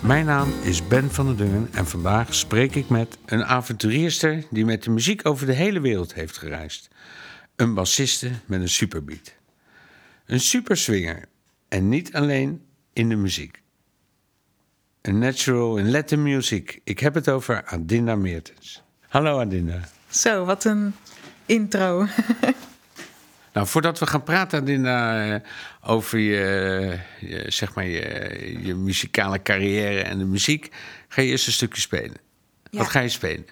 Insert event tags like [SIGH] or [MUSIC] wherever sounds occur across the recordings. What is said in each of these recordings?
Mijn naam is Ben van der Dungen en vandaag spreek ik met een avonturierster die met de muziek over de hele wereld heeft gereisd. Een bassiste met een superbeat. Een superswinger en niet alleen in de muziek. Een natural in Latin music. Ik heb het over Adinda Meertens. Hallo Adinda. Zo, wat een intro. [LAUGHS] Nou, voordat we gaan praten eh, over je, zeg maar je, je, muzikale carrière en de muziek, ga je eerst een stukje spelen. Wat ga je spelen?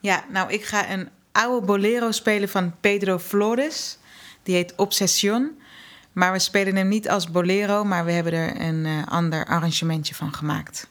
Ja, nou, ik ga een oude bolero spelen van Pedro Flores. Die heet Obsession. Maar we spelen hem niet als bolero, maar we hebben er een eh, ander arrangementje van gemaakt.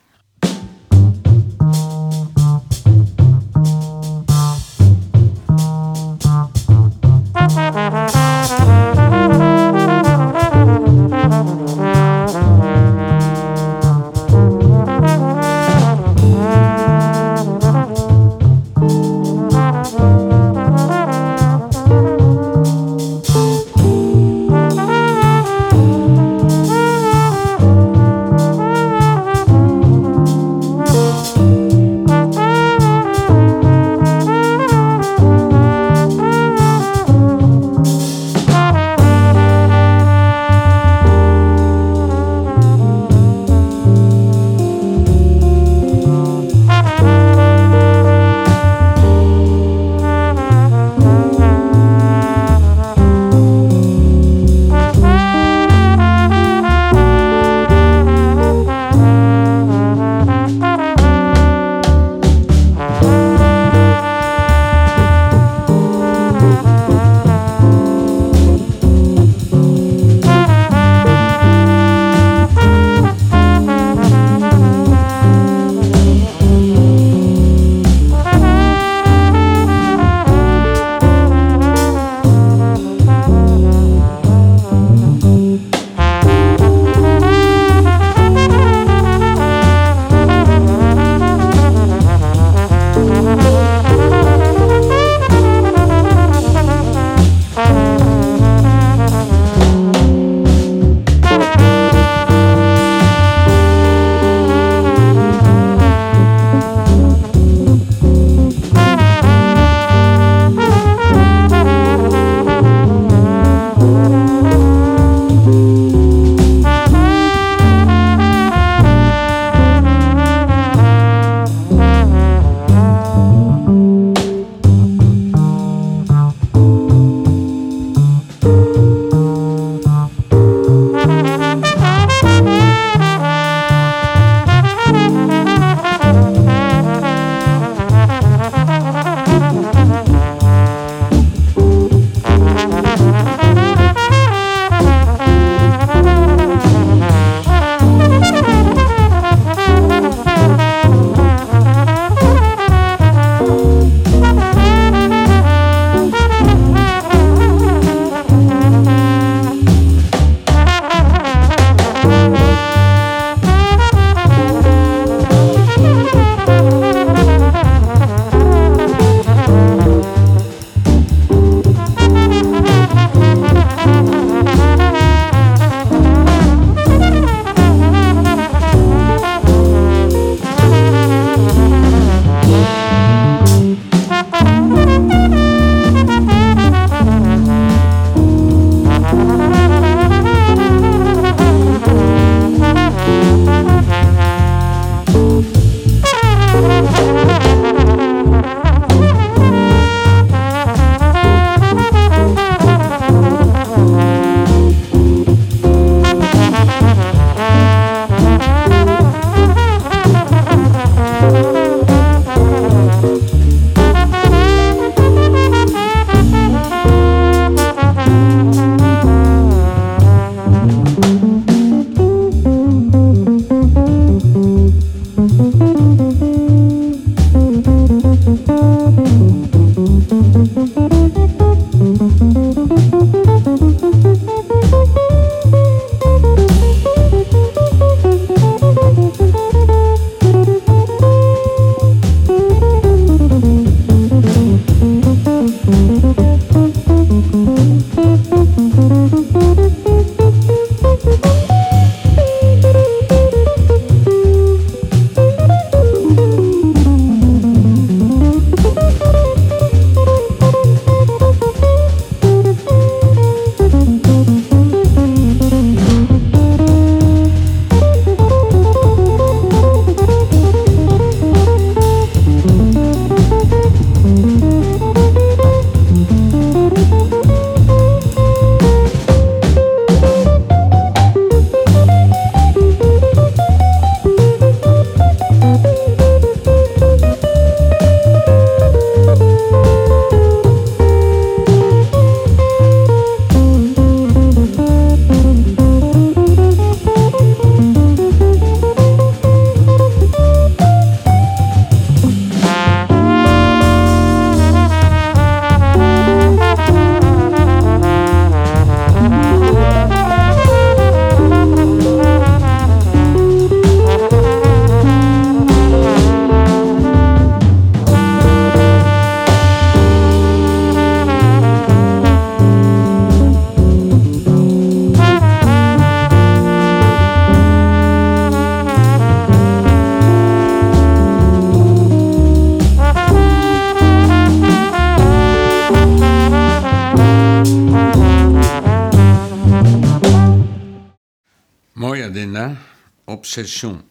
Obsession.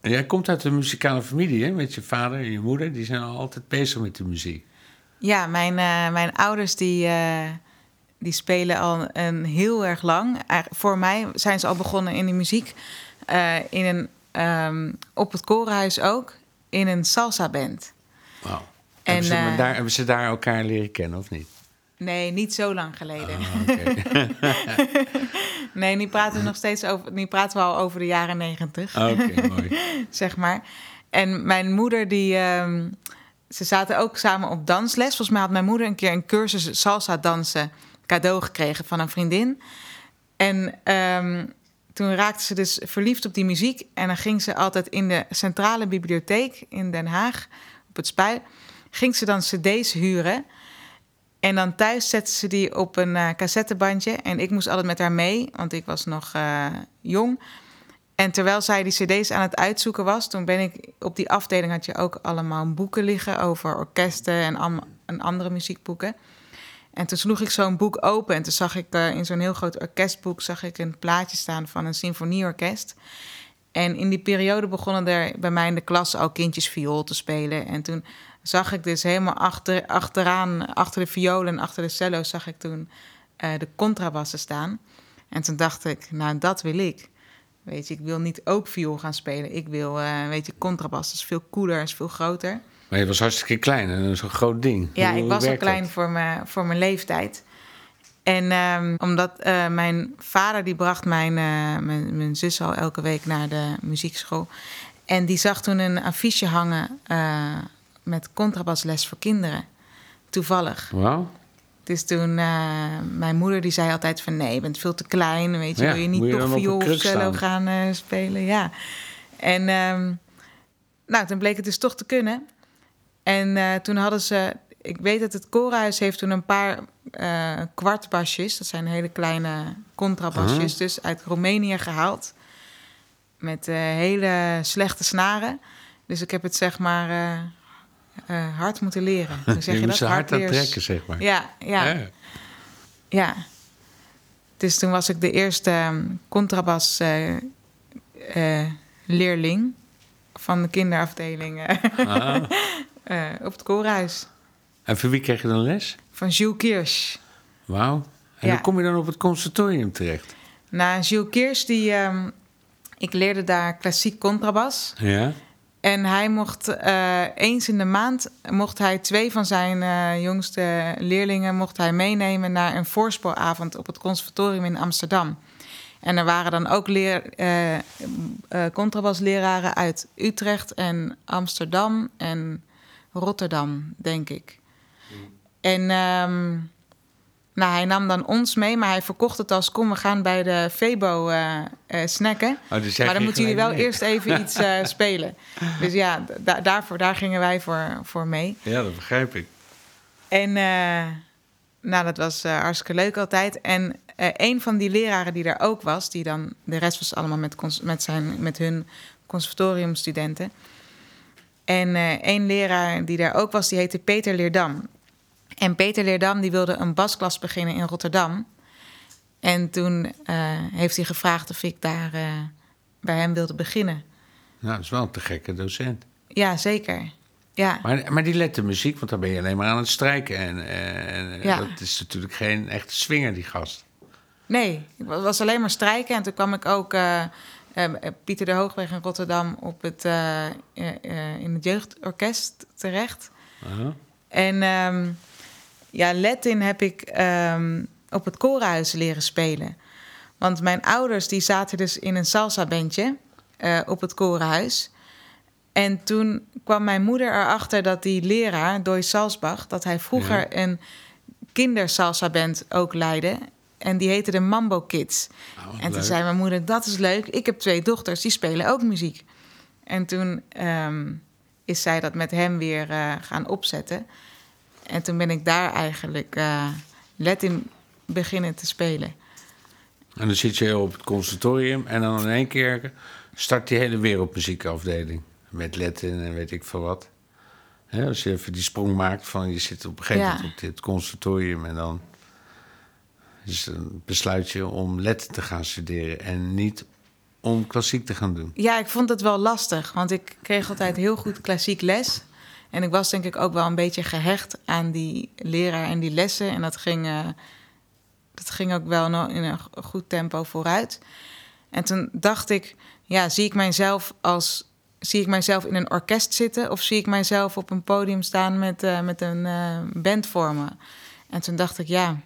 En jij komt uit een muzikale familie, hè? Met je vader en je moeder. Die zijn al altijd bezig met de muziek. Ja, mijn, eh, mijn ouders die, eh, die spelen al een heel erg lang. Voor mij zijn ze al begonnen in de muziek. eh, in een, ehm, op het korenhuis ook. In een salsa band. Wauw. En, hebben, ze, daar, hebben ze daar elkaar leren kennen, of niet? Nee, niet zo lang geleden. Ah. [LAUGHS] Nee, nu praten we nog steeds over. Nu praten we al over de jaren negentig. Oké, mooi. [LAUGHS] zeg maar. En mijn moeder, die. ehm, ze zaten ook samen op dansles. Volgens mij had mijn moeder een keer een cursus salsa dansen cadeau gekregen van een vriendin. En ehm, toen raakte ze dus verliefd op die muziek. En dan ging ze altijd in de centrale bibliotheek in Den Haag, op het Spui, ging ze dan cd's huren. En dan thuis zette ze die op een eh, cassettebandje. En ik moest altijd met haar mee, want ik was nog eh, jong. En terwijl zij die cd's aan het uitzoeken was... toen ben ik... Op die afdeling had je ook allemaal boeken liggen... over orkesten en andere muziekboeken. En toen sloeg ik zo'n boek open... en toen zag ik eh, in zo'n heel groot orkestboek... zag ik een plaatje staan van een symfonieorkest. En in die periode begonnen er bij mij in de klas al kindjes viool te spelen. En toen zag ik dus helemaal achter, achteraan, achter de violen en achter de cello's... zag ik toen eh, de contrabassen staan. En toen dacht ik, nou, dat wil ik. Weet je, ik wil niet ook viool gaan spelen. Ik wil, eh, weet je, contrabas. Dat is veel cooler, is veel groter. Maar je was hartstikke klein en een groot ding. Ja, Hoe- ik was al klein dat? voor mijn, voor mijn leeftijd. En ehm, omdat eh, mijn vader die bracht mijn, mijn, mijn zus al elke week naar de muziekschool. En die zag toen een affiche hangen met contrabasles voor kinderen. Toevallig. Wauw. Dus toen, eh, mijn moeder die zei altijd van... nee, je bent veel te klein, weet je, Ja, wil je niet je viool of cello gaan eh, spelen? Ja. En ehm, nou, toen bleek het dus toch te kunnen. En eh, toen hadden ze... Ik weet dat het koorhuis heeft toen een paar kwartbasjes... dat zijn hele kleine contrabasjes, Ah. dus uit Roemenië gehaald. Met hele slechte snaren. Dus ik heb het zeg maar eh, hard moeten leren. Hoe zeg [LAUGHS] je, je dat? hard aan trekken, zeg maar. Ja, ja. Ja. Ja. Dus toen was ik de eerste ehm, contrabas eh, eh, leerling van de kinderafdeling Ah. [LAUGHS] op het koorhuis En voor wie kreeg je dan les? van Jules Kirsch. Wauw. En Ja. dan kom je dan op het conservatorium terecht. Nou, Jules Kirsch, die, ehm, ik leerde daar klassiek contrabas. Ja? En hij mocht eh, eens in de maand mocht hij twee van zijn eh, jongste leerlingen mocht hij meenemen naar een voorspooravond op het conservatorium in Amsterdam. En er waren dan ook leer, eh, contrabasleraren uit Utrecht en Amsterdam en Rotterdam, denk ik. En ehm, nou, hij nam dan ons mee, maar hij verkocht het als... kom, we gaan bij de Febo eh, snacken. Oh, dus maar dan moeten jullie wel mee. eerst even [LAUGHS] iets eh, spelen. Dus ja, da- daarvoor, daar gingen wij voor, voor mee. Ja, dat begrijp ik. En nou, dat was hartstikke leuk altijd. En een van die leraren die daar ook was... die dan, de rest was allemaal met, met, zijn, met hun conservatoriumstudenten... En eh één leraar die daar ook was, die heette Peter Leerdam. En Peter Leerdam die wilde een basklas beginnen in Rotterdam. En toen eh, heeft hij gevraagd of ik daar eh, bij hem wilde beginnen. Nou, dat is wel een te gekke docent. Ja, zeker. Ja, Maar, maar die lette muziek, want dan ben je alleen maar aan het strijken. En, en Ja. dat is natuurlijk geen echte swinger, die gast. nee, het was alleen maar strijken. En toen kwam ik ook eh, Pieter de Hoogweg in Rotterdam op het, in het jeugdorkest terecht. Aha. En ehm, ja, Latin heb ik ehm, op het korenhuis leren spelen. Want mijn ouders die zaten dus in een salsa-bandje eh, op het korenhuis. En toen kwam mijn moeder erachter dat die leraar, Doy Salzbach... dat hij vroeger Ja. een kindersalsa-band ook leidde. En die heette de Mambo Kids. Wat en toen leuk. zei mijn moeder, dat is leuk. Ik heb twee dochters, die spelen ook muziek. En toen ehm, is zij dat met hem weer eh, gaan opzetten. En toen ben ik daar eigenlijk eh Latin beginnen te spelen. En dan zit je op het conservatorium en dan in één keer start die hele wereldmuziekafdeling. Met letten en weet ik veel wat. Als je even die sprong maakt van je zit op een gegeven Ja. moment op dit conservatorium en dan dus dan besluit je om letten te gaan studeren en niet om klassiek te gaan doen? Ja, ik vond het wel lastig, want ik kreeg altijd heel goed klassiek les. En ik was denk ik ook wel een beetje gehecht aan die leraar en die lessen. En dat ging, uh, dat ging ook wel in een goed tempo vooruit. En toen dacht ik, ja, zie ik mijzelf als zie ik mijzelf in een orkest zitten of zie ik mijzelf op een podium staan met, uh, met een uh, band voor me? En toen dacht ik, ja,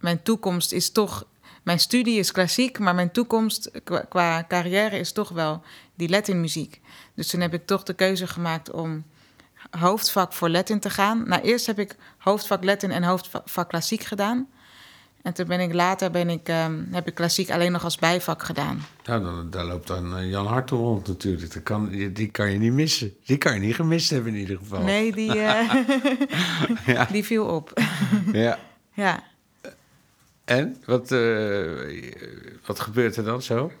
mijn toekomst is toch. Mijn studie is klassiek, maar mijn toekomst qua, carrière is toch wel die Latin-muziek. Dus toen heb ik toch de keuze gemaakt om hoofdvak voor Latin te gaan. Nou, eerst heb ik hoofdvak Latin en hoofdvak klassiek gedaan. En toen ben ik later ben ik, um, heb ik klassiek alleen nog als bijvak gedaan. Nou, dan, daar loopt dan uh, Jan Hartel rond natuurlijk. Dat kan, die, die, kan je niet missen. Die kan je niet gemist hebben in ieder geval. Nee, die, uh, [LAUGHS] ja. [LAUGHS] die viel op. [LAUGHS] ja. Ja. En? Wat, uh, wat gebeurt er dan zo?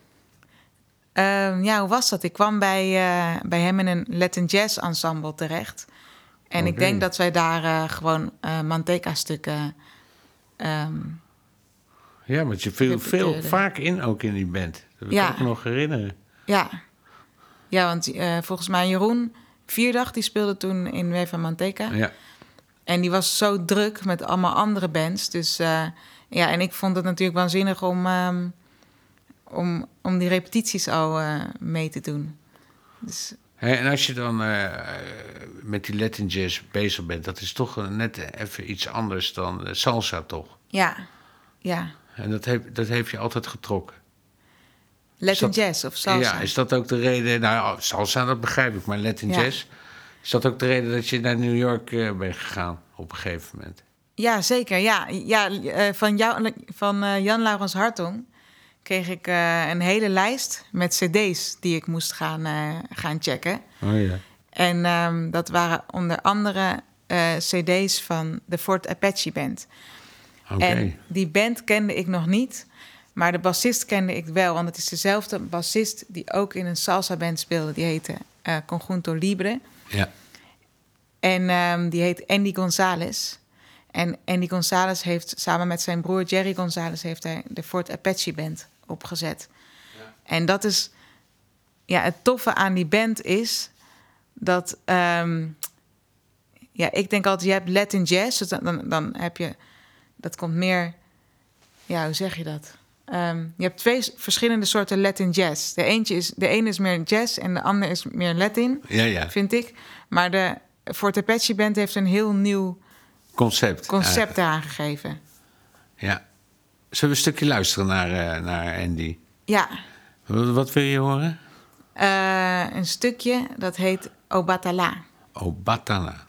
Ehm, ja, hoe was dat? Ik kwam bij, bij hem in een Latin Jazz ensemble terecht. En okay. ik denk dat wij daar gewoon Manteca-stukken... Um, ja, want je viel veel vaak in ook in die band. Dat ja. kan ik me nog herinneren. Ja, ja want volgens mij Jeroen Vierdag, die speelde toen in Weva Manteca. Ja. En die was zo druk met allemaal andere bands. Dus ja, en ik vond het natuurlijk waanzinnig om, um, om, om die repetities al uh, mee te doen. Dus... Hey, en als je dan uh, met die Latin jazz bezig bent, dat is toch net even iets anders dan salsa, toch? Ja, ja. En dat, heeft dat heeft je altijd getrokken. Latin dat, jazz of salsa? Ja, is dat ook de reden... Nou, salsa, dat begrijp ik, maar Latin ja. jazz... Is dat ook de reden dat je naar New York uh, bent gegaan op een gegeven moment? Ja, zeker. Ja, ja uh, van, jou, van uh, Jan Laurens Hartong kreeg ik een hele lijst met cd's die ik moest gaan, gaan checken. Oh ja. En um, dat waren onder andere cd's van de Fort Apache Band. Okay. En die band kende ik nog niet. Maar de bassist kende ik wel. Want het is dezelfde bassist die ook in een salsa band speelde. Die heette Conjunto Libre. Ja. En um, die heet Andy Gonzalez. En Andy Gonzalez heeft samen met zijn broer Jerry Gonzalez... heeft hij de Fort Apache Band opgezet. Ja. En dat is... Ja, het toffe aan die band is dat... Um, ja, ik denk altijd, je hebt Latin jazz. Dus dan, dan, dan heb je dat komt meer. Ja, hoe zeg je dat? Um, je hebt twee verschillende soorten Latin jazz. De, eentje is, de ene is meer jazz en de andere is meer Latin, ja, ja. vind ik. Maar de Fort Apache Band heeft een heel nieuw concept, concept aangegeven. Ja. Zullen we een stukje luisteren naar, uh, naar Andy? Ja. Wat, wat wil je horen? Uh, een stukje dat heet Obatala. Obatala.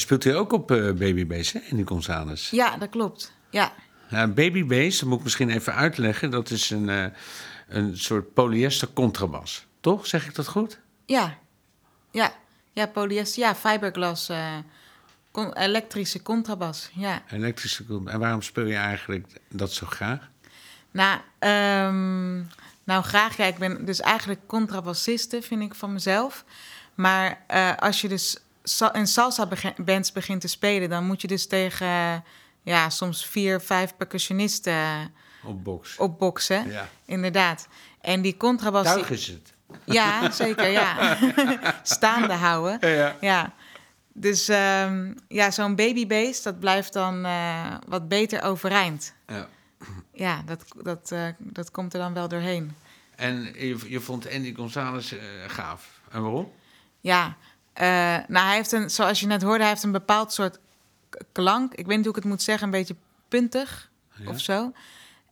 Speelt hier ook op eh Baby Bass, hè, Andy Gonzalez. Ja, dat klopt. Ja, Ja, Baby Bass, dat moet ik misschien even uitleggen. Dat is een, eh, een soort polyester contrabas. Toch? Zeg ik dat goed? ja, ja. Ja, polyester, ja, fiberglas, eh, con- elektrische contrabas, ja. Elektrische con- En waarom speel je eigenlijk dat zo graag? Nou, ehm, nou graag. Ja, ik ben dus eigenlijk contrabassiste, vind ik van mezelf. Maar als je dus sa- in salsa bege- bands begint te spelen... dan moet je dus tegen ja, soms vier, vijf percussionisten Op box. opboksen. Ja. Inderdaad. En die contrabas... Tuig is het. Ja, zeker, ja. [LAUGHS] Staande houden. Ja. Ja. Dus ehm, ja, zo'n babybass, dat blijft dan eh, wat beter overeind. Ja. Ja, dat, dat, eh, dat komt er dan wel doorheen. En je, je vond Andy Gonzalez eh, gaaf. En waarom? Ja, nou hij heeft een, zoals je net hoorde, hij heeft een bepaald soort klank. Ik weet niet hoe ik het moet zeggen, een beetje puntig Ja. of zo.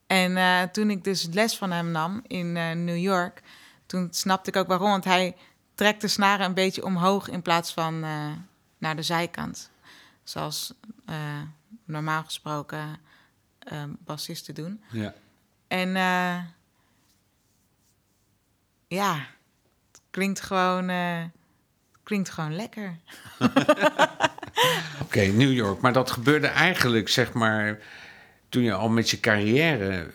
En eh, toen ik dus les van hem nam in eh, New York, toen snapte ik ook waarom. Want hij trekt de snaren een beetje omhoog in plaats van eh, naar de zijkant. Zoals eh, normaal gesproken eh, bassisten doen. Ja. En eh, ja, het klinkt gewoon, eh, klinkt gewoon lekker. [LAUGHS] Oké, New York. Maar dat gebeurde eigenlijk, zeg maar, toen je al met je carrière,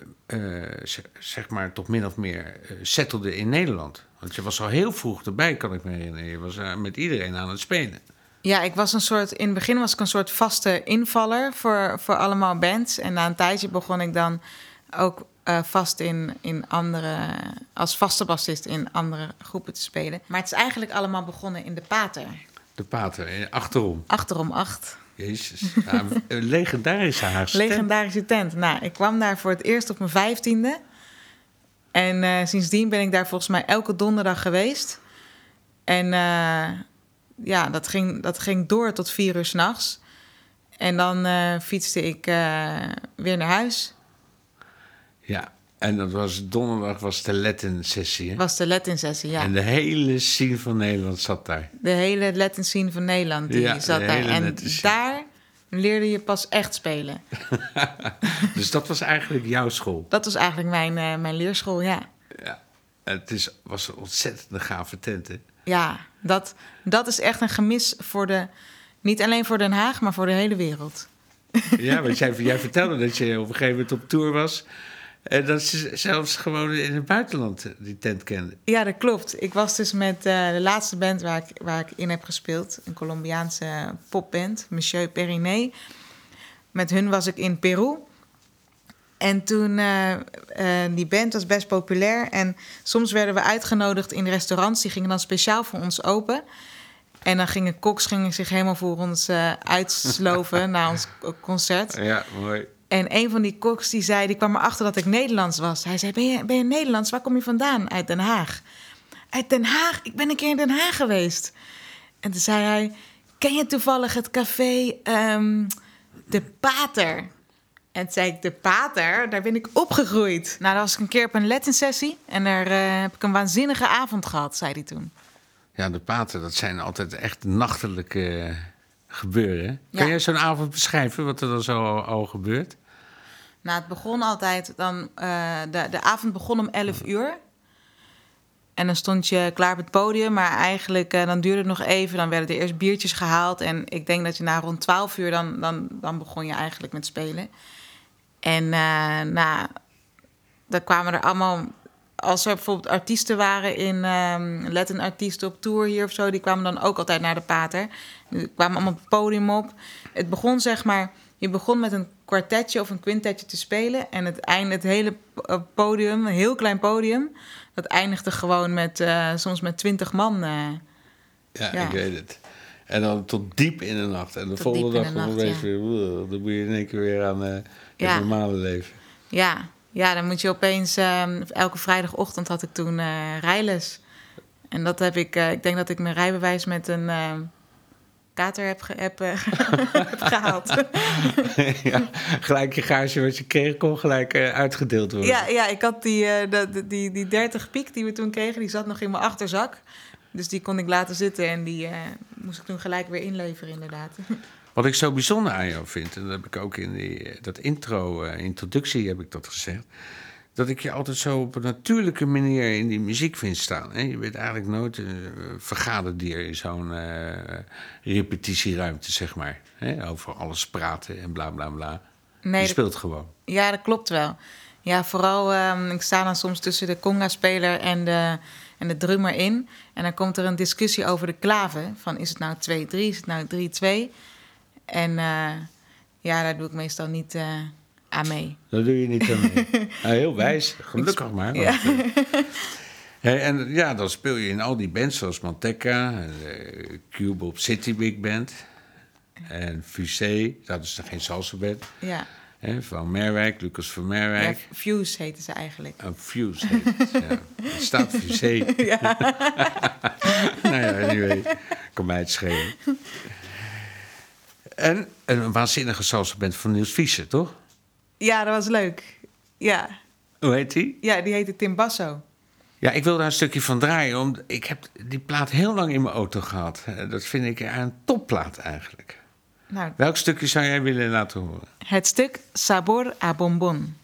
z- zeg maar, toch min of meer eh settelde in Nederland. Want je was al heel vroeg erbij, kan ik me herinneren. Je was eh, met iedereen aan het spelen. Ja, ik was een soort, in het begin was ik een soort vaste invaller voor, voor allemaal bands. En na een tijdje begon ik dan ook eh, vast in, in andere, als vaste bassist in andere groepen te spelen. Maar het is eigenlijk allemaal begonnen in de Pater. De pater, achterom. Achterom acht. Jezus. Ja, een legendarische Haagse tent. Legendarische tent. Nou, ik kwam daar voor het eerst op mijn vijftiende. En eh, sindsdien ben ik daar volgens mij elke donderdag geweest. En eh, ja, dat ging, dat ging door tot vier uur s'nachts. En dan eh, fietste ik weer naar huis. Ja, en dat was donderdag was de Latin-sessie. hè? Was de Latin-sessie, ja. En de hele scene van Nederland zat daar. De hele Latin scene van Nederland, die Ja, zat de daar. hele En Latin scene. daar leerde je pas echt spelen. [LAUGHS] dus dat was eigenlijk jouw school. Dat was eigenlijk mijn, eh, mijn leerschool, ja. Ja. Het is, was een ontzettend gave tent, hè? Ja, dat, dat is echt een gemis voor de... Niet alleen voor Den Haag, maar voor de hele wereld. Ja, want jij, jij vertelde dat je op een gegeven moment op tour was. En dat ze zelfs gewoon in het buitenland die tent kenden. Ja, dat klopt. Ik was dus met eh, de laatste band waar ik, waar ik in heb gespeeld. Een Colombiaanse popband, Monsieur Periné. Met hun was ik in Peru. En toen, eh, eh, die band was best populair. En soms werden we uitgenodigd in restaurants. Die gingen dan speciaal voor ons open. En dan gingen koks gingen zich helemaal voor ons eh, [LAUGHS] uitsloven na ons concert. Ja, mooi. En een van die koks die zei, die kwam erachter dat ik Nederlands was. Hij zei, ben je, ben je Nederlands? Waar kom je vandaan? Uit Den Haag. Uit Den Haag? Ik ben een keer in Den Haag geweest. En toen zei hij, ken je toevallig het café ehm, De Pater? En toen zei ik, De Pater? Daar ben ik opgegroeid. Nou, dan was ik een keer op een Latin-sessie. En daar eh, heb ik een waanzinnige avond gehad, zei hij toen. Ja, de paten, dat zijn altijd echt nachtelijke eh, gebeuren. Ja. Kan jij zo'n avond beschrijven, wat er dan zo al, al gebeurt? Nou, het begon altijd dan. eh, de, de avond begon om 11 uur. En dan stond je klaar op het podium, maar eigenlijk eh, dan duurde het nog even. Dan werden er eerst biertjes gehaald. En ik denk dat je na rond 12 uur dan, dan, dan begon je eigenlijk met spelen. En eh nou, dan kwamen er allemaal. Als er bijvoorbeeld artiesten waren in ehm Latin artiesten op tour hier of zo, die kwamen dan ook altijd naar de pater. Die kwamen allemaal op het podium op. Het begon zeg maar, je begon met een kwartetje of een quintetje te spelen. En het einde, het hele eh, podium, een heel klein podium, dat eindigde gewoon met eh, soms met twintig man. eh. Ja, Ja. ik weet het. En dan tot diep in de nacht. En de Tot volgende dag gewoon weer, dan moet je in één keer weer aan het Ja. normale leven. Ja, ja, dan moet je opeens... ehm, elke vrijdagochtend had ik toen rijles. En dat heb ik... ik denk dat ik mijn rijbewijs met een ehm, kater heb, ge- heb, eh, [LAUGHS] heb gehaald. [LAUGHS] ja, gelijk je gage wat je kreeg, kon gelijk eh, uitgedeeld worden. ja, ja, ik had die, eh, de- die, die 30 piek die we toen kregen, die zat nog in mijn achterzak. Dus die kon ik laten zitten en die, eh, moest ik toen gelijk weer inleveren, inderdaad. [LAUGHS] Wat ik zo bijzonder aan jou vind, en dat heb ik ook in die, dat intro, eh, introductie heb ik dat gezegd. Dat ik je altijd zo op een natuurlijke manier in die muziek vind staan. Hè? Je bent eigenlijk nooit een vergaderdier in zo'n eh, repetitieruimte, zeg maar. Hè? Over alles praten en bla bla bla. Nee, je speelt gewoon. Ja, dat klopt wel. Ja, vooral, ehm, ik sta dan soms tussen de conga-speler en de, en de drummer in. En dan komt er een discussie over de klaven. Van is het nou 2-3, is het nou 3-2? En eh, ja, daar doe ik meestal niet eh, aan mee. Dat doe je niet aan mee. [LAUGHS] Nou, heel wijs, gelukkig maar. Ja. eh, [LAUGHS] en ja, dan speel je in al die bands zoals Manteca, en, eh, Cubop City Big Band en Fusé, dat is nog geen salsa band. Ja, Hè, van Merwijk, Lucas van ja Merwijk. Fuse heten ze eigenlijk. Een Fuse heet het, ja. Staat Fusé. [LAUGHS] nou ja, anyway, kan mij het schelen. En een waanzinnige salsa band van Niels Fischer, toch? Ja, dat was leuk. Ja, Hoe heet die? ja die heette Tim Basso. Ja, ik wil daar een stukje van draaien. Om, ik heb die plaat heel lang in mijn auto gehad. Eh, Dat vind ik een topplaat eigenlijk. Nou, Welk stukje zou jij willen laten horen? het stuk Sabor a Bonbon.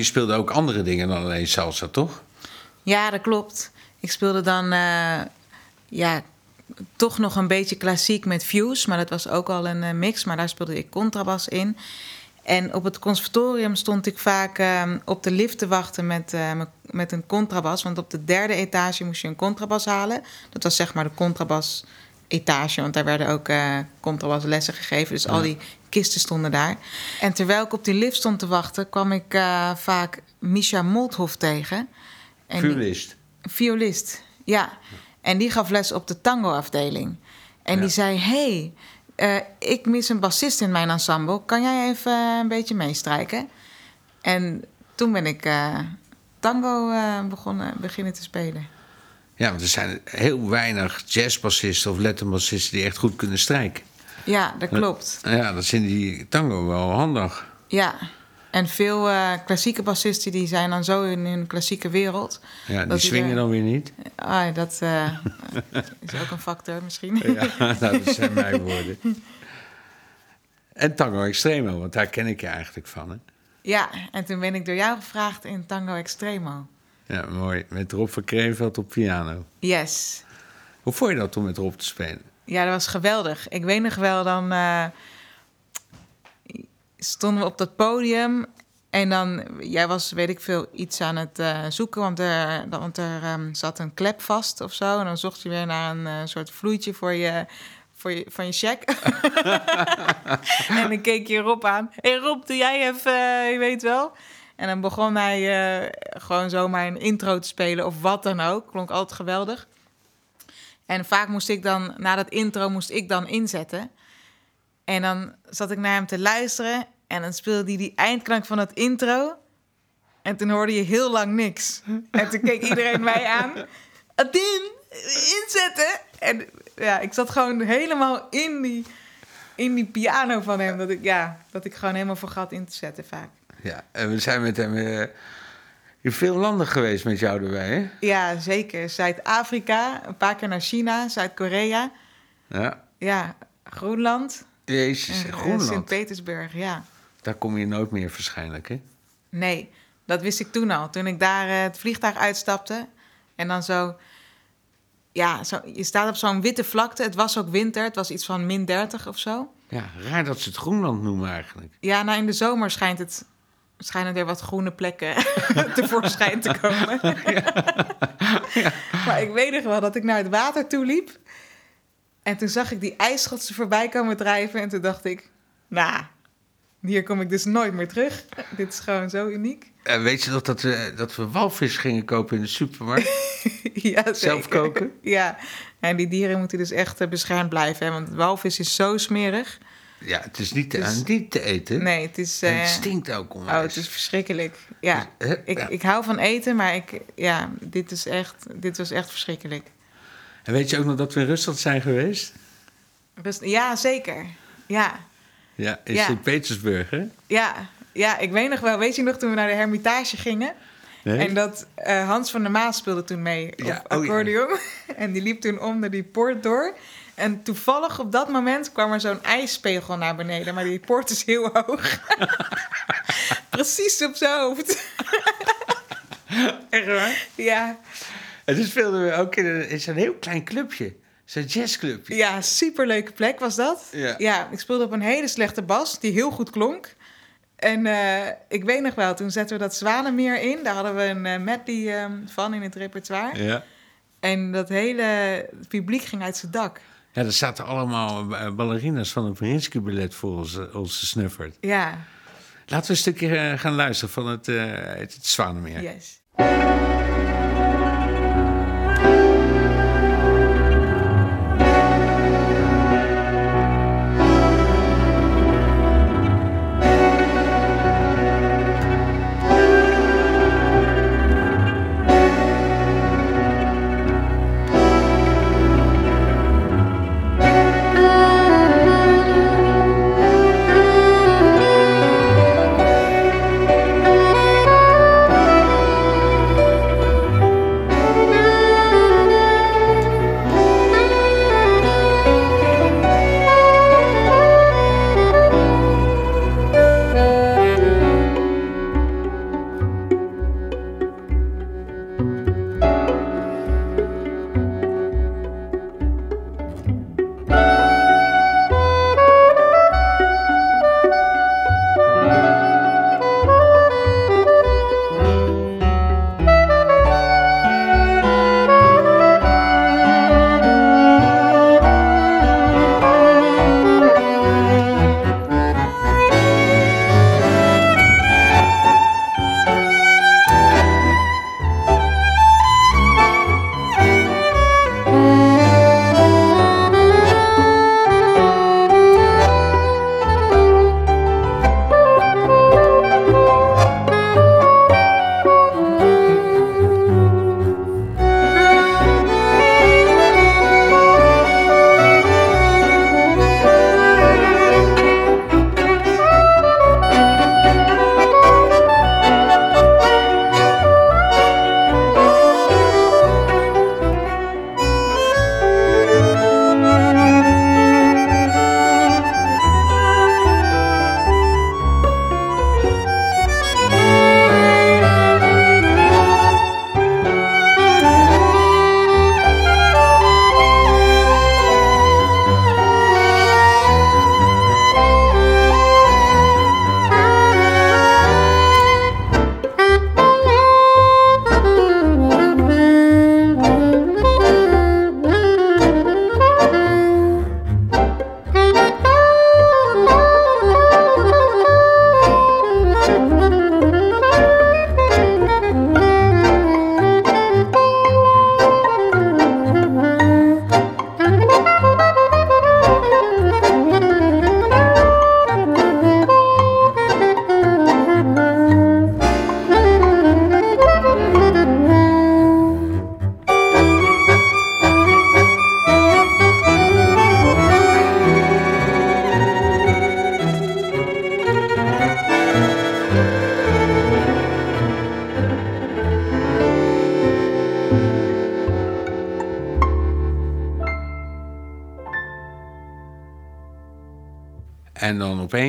Je speelde ook andere dingen dan alleen salsa, toch? Ja, dat klopt. Ik speelde dan eh, ja, toch nog een beetje klassiek met Fuse, maar dat was ook al een eh, mix. Maar daar speelde ik contrabas in. En op het conservatorium stond ik vaak eh, op de lift te wachten met, me- met een contrabas. Want op de derde etage moest je een contrabas halen. Dat was zeg maar de contrabas etage, want daar werden ook eh contrabaslessen gegeven. Dus al die kisten stonden daar. En terwijl ik op die lift stond te wachten, kwam ik eh, vaak Misha Molthoff tegen. En die- Violist. violist, ja. En die gaf les op de tango-afdeling. En Ja. die zei: hey, eh, ik mis een bassist in mijn ensemble. Kan jij even een beetje meestrijken? En toen ben ik tango begonnen, beginnen te spelen. Ja, want er zijn heel weinig jazzbassisten of letterbassisten die echt goed kunnen strijken. Ja, dat klopt. Ja, dat zijn die tango wel handig. Ja. En veel eh, klassieke bassisten die zijn dan zo in hun klassieke wereld. Ja, die swingen er- dan weer niet. Ah, dat eh, [LAUGHS] is ook een factor misschien. Ja, [LAUGHS] nou, dat zijn mijn woorden. En tango extremo, want daar ken ik je eigenlijk van. Hè? Ja, en toen ben ik door jou gevraagd in Tango Extremo. Ja, mooi. Met Rob van Kreenveld op piano. Yes. Hoe vond je dat om met Rob te spelen? Ja, dat was geweldig. Ik weet nog wel, dan eh, stonden we op dat podium. En dan, jij was, weet ik veel, iets aan het eh, zoeken. Want er, want er ehm, zat een klep vast of zo. En dan zocht je weer naar een eh, soort vloeitje voor je, voor je, van je check. [LAUGHS] [LAUGHS] en dan keek je Rob aan. Hé hey Rob, doe jij even, je weet wel. En dan begon hij eh, gewoon zomaar een intro te spelen of wat dan ook. Klonk altijd geweldig. En vaak moest ik dan, na dat intro, moest ik dan inzetten. En dan zat ik naar hem te luisteren. En dan speelde hij die eindklank van het intro. En toen hoorde je heel lang niks. En toen keek iedereen mij aan. Adin, inzetten! En ja, ik zat gewoon helemaal in die, in die piano van hem. Dat ik, ja, dat ik gewoon helemaal vergat in te zetten vaak. Ja, en we zijn met hem eh, in veel landen geweest met jou erbij, hè? Ja, zeker. Zuid-Afrika, een paar keer naar China, Zuid-Korea. Ja. Ja, Groenland. Jezus, en, eh, Groenland. Sint-Petersburg, ja. Daar kom je nooit meer waarschijnlijk, hè? Nee, dat wist ik toen al. Toen ik daar eh, het vliegtuig uitstapte. En dan zo... Ja, zo, je staat op zo'n witte vlakte. Het was ook winter. Het was iets van min 30 of zo. Ja, raar dat ze het Groenland noemen eigenlijk. Ja, nou in de zomer schijnt het... Schijnen er wat groene plekken [LAUGHS] tevoorschijn te komen. [LAUGHS] [LAUGHS] Maar ik weet nog wel dat ik naar het water toe liep. En toen zag ik die ijsschotsen voorbij komen drijven. En toen dacht ik, nou, hier kom ik dus nooit meer terug. Dit is gewoon zo uniek. En weet je nog dat we, dat we walvis gingen kopen in de supermarkt? ja, zeker. Zelf koken? Ja, en die dieren moeten dus echt eh, beschermd blijven. Hè? Want walvis is zo smerig. Ja, het is niet te, Dus- niet te eten. Nee, het is... Eh, het stinkt ook onwijs. Oh, het is verschrikkelijk. Ja, Dus, eh, ik, ja. ik hou van eten, maar ik, ja, dit, is echt, dit was echt verschrikkelijk. En weet je ook nog dat we in Rusland zijn geweest? Rust, ja, zeker. Ja, Ja, in Ja. Sint-Petersburg, hè? ja, ja, ik weet nog wel. Weet je nog toen we naar de Hermitage gingen? Nee? En dat eh, Hans van der Maas speelde toen mee op Ja, oh ja. accordeon. [LAUGHS] En die liep toen onder die poort door. En toevallig op dat moment kwam er zo'n ijspegel naar beneden. Maar die poort is heel hoog. [LAUGHS] Precies op zijn hoofd. Echt waar? Ja, En dus speelden we ook in, een, in zo'n heel klein clubje. Zo'n jazzclubje. ja superleuke plek was dat. Ja. ik speelde op een hele slechte bas die heel goed klonk. En eh, ik weet nog wel, toen zetten we dat Zwanenmeer in. Daar hadden we een medley ehm, van in het repertoire. Ja. En dat hele publiek ging uit zijn dak. Ja, er zaten allemaal eh, ballerinas van het Marinsky Ballet voor ons, eh, ons gesnufferd. Ja, Laten we een stukje eh, gaan luisteren van het, eh het, Zwanenmeer. yes.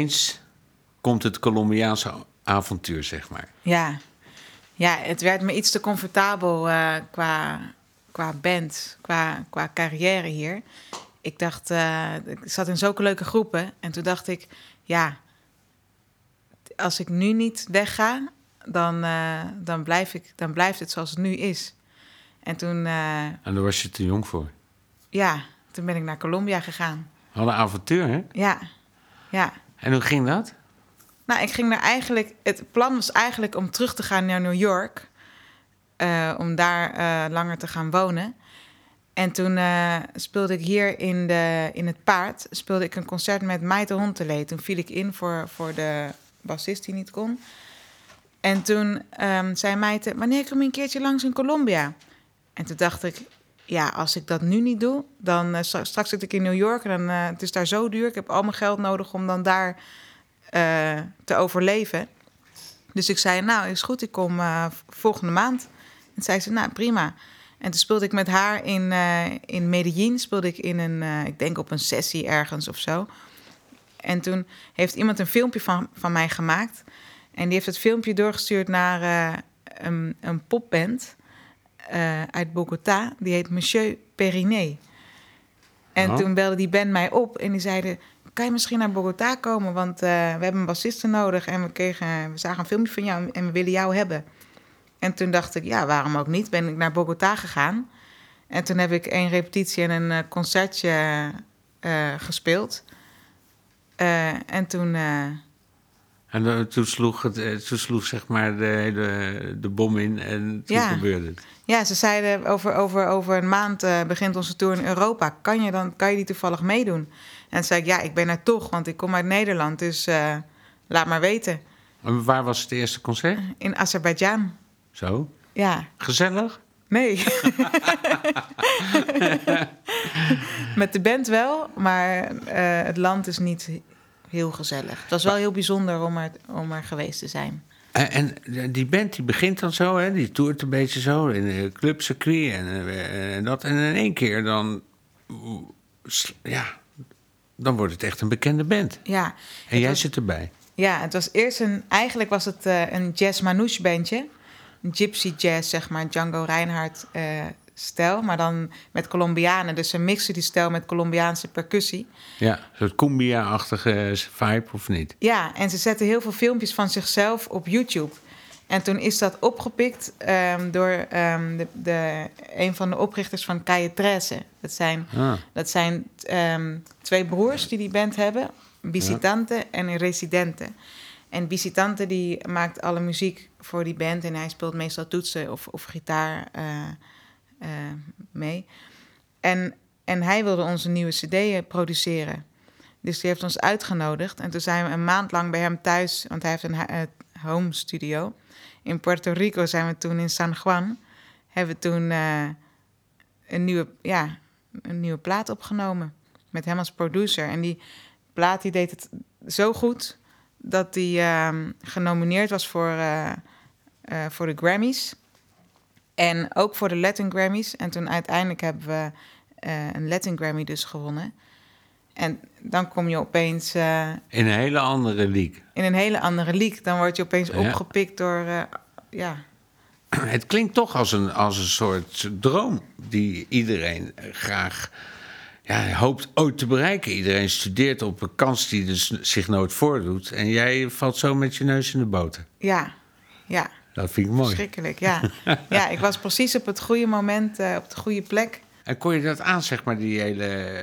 Opeens komt het Colombiaanse avontuur, zeg maar. Ja, ja het werd me iets te comfortabel eh, qua, qua band, qua, qua carrière hier. Ik dacht, eh, ik zat in zulke leuke groepen. En toen dacht ik, ja, als ik nu niet wegga, dan, eh, dan, blijf ik, dan blijft het zoals het nu is. En toen, En daar was je te jong voor. ja, toen ben ik naar Colombia gegaan. Wat een avontuur, hè? Ja, ja. En hoe ging dat? Nou, ik ging daar eigenlijk. Het plan was eigenlijk om terug te gaan naar New York. eh, om daar eh, langer te gaan wonen. En toen eh, speelde ik hier in, de, in het paard. Speelde ik een concert met Maite Hontelee. Toen viel ik in voor, voor de bassist die niet kon. En toen ehm, zei Maite: Wanneer kom je een keertje langs in Colombia? En toen dacht ik: Ja, als ik dat nu niet doe, dan eh, stra- straks zit ik in New York. En dan, eh, het is daar zo duur. Ik heb al mijn geld nodig om dan daar eh, te overleven. Dus ik zei, nou, is goed, ik kom volgende maand. En zei ze, nou, prima. En toen speelde ik met haar in, in Medellin, speelde ik in een, ik denk op een sessie ergens of zo. En toen heeft iemand een filmpje van, van mij gemaakt. En die heeft het filmpje doorgestuurd naar een, een popband eh, uit Bogota. Die heet Monsieur Periné. En Oh. toen belde die band mij op en die zeiden... kan je misschien naar Bogota komen? Want eh, we hebben een bassiste nodig... en we, kregen, we zagen een filmpje van jou en we willen jou hebben. En toen dacht ik, ja, waarom ook niet? Ben ik naar Bogota gegaan. En toen heb ik één repetitie en een eh, concertje gespeeld. En toen... En eh, toen, sloeg het, eh, toen sloeg zeg maar de, hele, de bom in en toen Ja. gebeurde het. Ja, ze zeiden over, over, over een maand eh, begint onze tour in Europa. Kan je, dan, kan je die toevallig meedoen? En toen zei ik, ja, ik ben er toch, want ik kom uit Nederland. Dus laat maar weten. En waar was het eerste concert? In Azerbeidzjan. Zo? Ja, Gezellig? nee. [LAUGHS] Met de band wel, maar het land is niet heel gezellig. Het was wel heel bijzonder om er, om er geweest te zijn. En, en die band die begint dan zo, hè? die toert een beetje zo in de clubcircuit en, eh, en dat. En in één keer dan, ja, dan wordt het echt een bekende band. Ja, En jij was- zit erbij. Ja, het was eerst een. Eigenlijk was het eh, een jazz manouche bandje. Een gypsy jazz, zeg maar, Django Reinhardt eh, stijl. Maar dan met Colombianen. Dus ze mixen die stijl met Colombiaanse percussie. Ja, een soort cumbia-achtige vibe of niet? Ja, en ze zetten heel veel filmpjes van zichzelf op YouTube. En toen is dat opgepikt ehm, door ehm, de, de, een van de oprichters van Calle Trece. Dat zijn Ah, Dat zijn ehm, twee broers die die band hebben. Visitante en een Residente. En Visitante die maakt alle muziek voor die band. En hij speelt meestal toetsen of, of gitaar eh, eh, mee. En, en hij wilde onze nieuwe cd produceren. Dus die heeft ons uitgenodigd. En toen zijn we een maand lang bij hem thuis. Want hij heeft een eh, home studio. In Puerto Rico zijn we toen in San Juan. Hebben we toen eh, een, nieuwe, ja, een nieuwe plaat opgenomen. Met hem als producer. En die plaat die deed het zo goed... dat hij ehm, genomineerd was voor, eh, eh, voor de Grammys. En ook voor de Latin Grammys. En toen uiteindelijk hebben we eh, een Latin Grammy dus gewonnen. En dan kom je opeens eh, in een hele andere league. in een hele andere league. Dan word je opeens Ja. opgepikt door... eh, ja, [CLEARS THROAT] Het klinkt toch als een, als een soort droom die iedereen graag ja, hoopt ooit te bereiken. Iedereen studeert op een kans die dus zich nooit voordoet. En jij valt zo met je neus in de boter. ja, ja. Dat vind ik mooi. Verschrikkelijk, ja. [LAUGHS] ja, ik was precies op het goede moment, eh, op de goede plek. En kon je dat aan, zeg maar, die hele...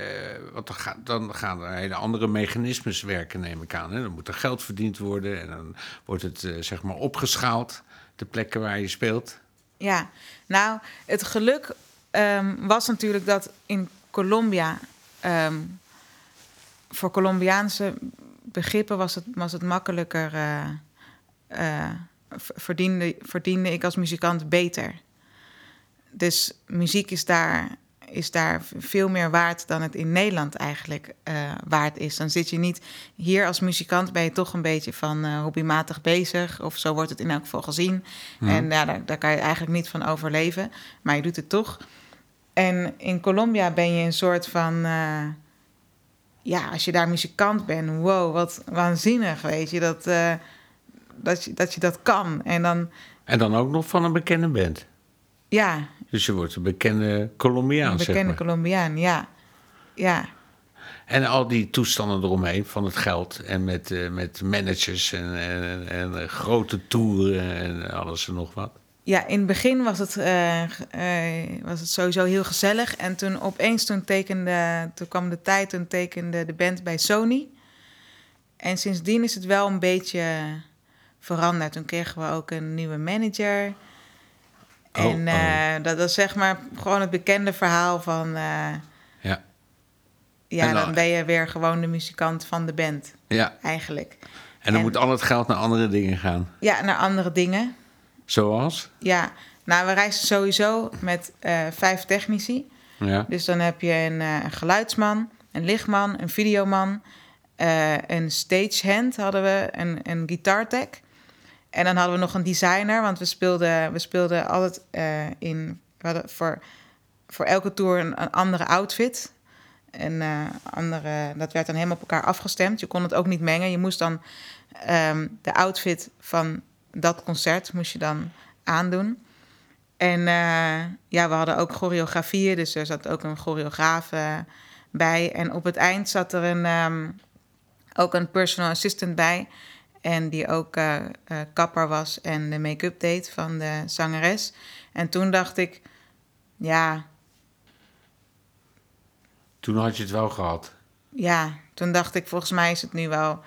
Want dan, dan gaan er hele andere mechanismes werken, neem ik aan. Hè? Dan moet er geld verdiend worden en dan wordt het, eh, zeg maar, opgeschaald. De plekken waar je speelt. Ja, nou, het geluk ehm, was natuurlijk dat in Colombia... ehm, voor Colombiaanse begrippen was het, was het makkelijker... eh, eh, verdiende, verdiende ik als muzikant beter. Dus muziek is daar, is daar veel meer waard dan het in Nederland eigenlijk eh, waard is. Dan zit je niet hier als muzikant, ben je toch een beetje van eh, hobbymatig bezig. Of zo wordt het in elk geval gezien. En ja, daar, daar kan je eigenlijk niet van overleven. Maar je doet het toch. En in Colombia ben je een soort van. eh, ja, als je daar muzikant bent, wow, wat waanzinnig, weet je, dat, dat, je, dat je dat kan. En dan, En dan ook nog van een bekende band. ja, Dus je wordt een bekende Colombiaan, een zeg bekende maar. Colombiaan, ja. Ja, En al die toestanden eromheen van het geld en met, eh, met managers en, en, en grote toeren en alles en nog wat. ja in het begin was het, eh, eh, was het sowieso heel gezellig. En toen opeens, toen, tekende, toen kwam de tijd, toen tekende de band bij Sony. En sindsdien is het wel een beetje veranderd. Toen kregen we ook een nieuwe manager. Oh, en oh. eh, dat was zeg maar gewoon het bekende verhaal van... eh, Ja, ja, dan- dan ben je weer gewoon de muzikant van de band, ja. eigenlijk. En dan En- moet al het geld naar andere dingen gaan. Ja, naar andere dingen. Zoals? Ja, nou, we reizen sowieso met eh, vijf technici. Ja. Dus dan heb je een, eh, een geluidsman, een lichtman, een videoman, eh, een stagehand hadden we, een, een guitartech. En dan hadden we nog een designer, want we speelden, we speelden altijd eh, in... We hadden voor, voor elke tour een, andere outfit. En eh, andere, dat werd dan helemaal op elkaar afgestemd. Je kon het ook niet mengen. Je moest dan ehm, de outfit van dat concert moest je dan aandoen. En eh, ja, we hadden ook choreografieën, dus er zat ook een choreograaf bij. En op het eind zat er een, ehm, ook een personal assistant bij. En die ook eh, eh, kapper was en de make-up deed van de zangeres. En toen dacht ik, ja, Toen had je het wel gehad. ja, toen dacht ik, volgens mij is het nu wel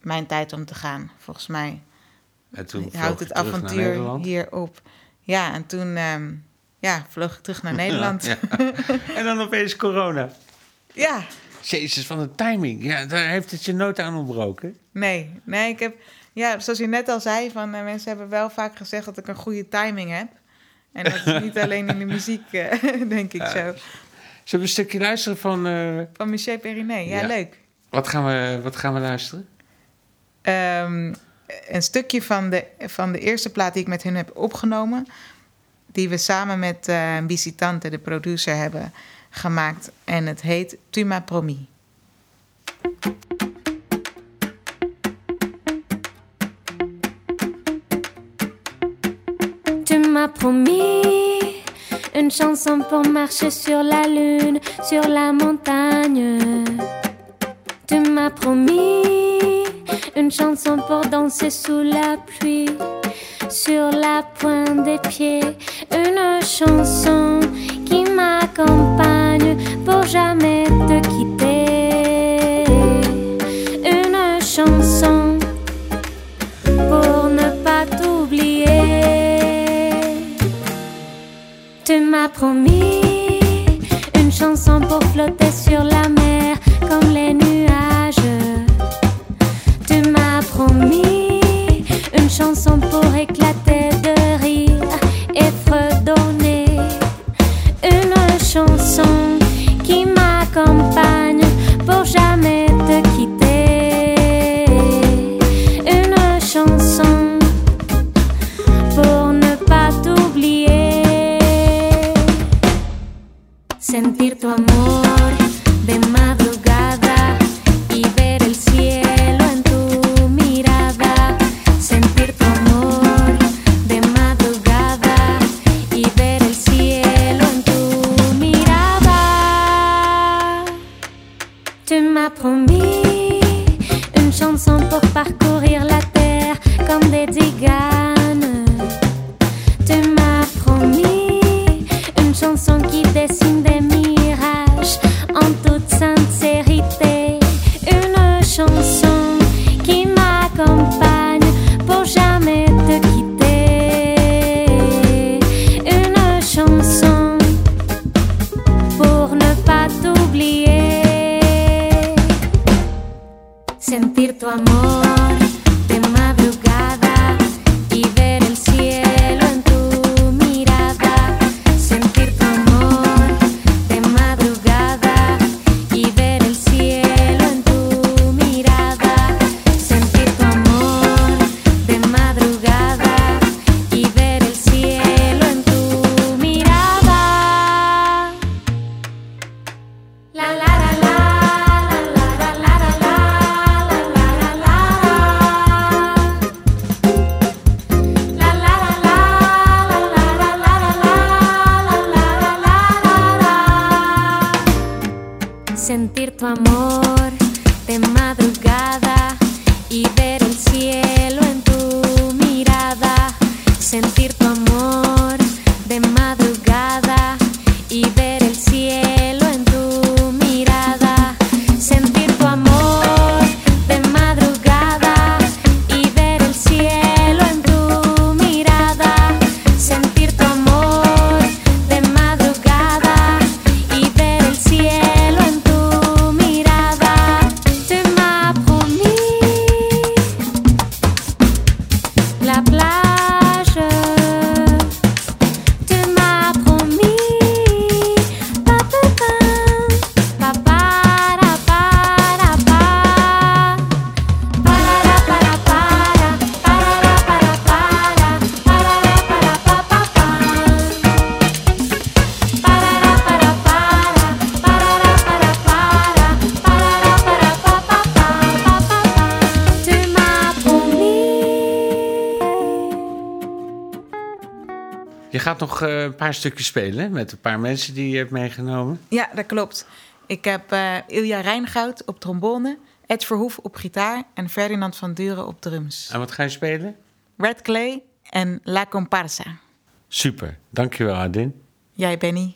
mijn tijd om te gaan. Volgens mij En toen houdt het avontuur hier op. Ja, en toen ehm, ja, vloog ik terug naar [LAUGHS] Nederland. Ja. En dan opeens corona. ja. Jezus, van de timing. Ja, daar heeft het je nooit aan ontbroken. Nee, nee, ik heb, ja, zoals je net al zei, van eh, mensen hebben wel vaak gezegd dat ik een goede timing heb. En dat is niet [LAUGHS] alleen in de muziek, eh, [LAUGHS] denk ik zo. Zullen we een stukje luisteren van... eh, Van Michel Periné, ja, Ja. leuk. wat, gaan we, wat gaan we luisteren? Ehm, een stukje van de, van de eerste plaat die ik met hun heb opgenomen, die we samen met eh Visitante, de producer, hebben gemaakt. En het heet Tu m'as promis. Tu m'as promis une chanson pour marcher sur la lune, sur la montagne. Tu m'as promis une chanson pour danser sous la pluie, sur la pointe des pieds. Une chanson m'accompagne pour jamais te quitter. Une chanson pour ne pas t'oublier. Tu m'as promis une chanson pour flotter sur la mer comme les nuages. Tu m'as promis une chanson pour éclater sentir tu amor de madrugada y ver el cielo paar stukjes spelen met een paar mensen die je hebt meegenomen. Ja, dat klopt. Ik heb eh, Ilja Rijngoud op trombone, Ed Verhoef op gitaar en Ferdinand van Duren op drums. En wat ga je spelen? Red Clay en La Comparsa. Super, dankjewel Adin. Jij, Benny.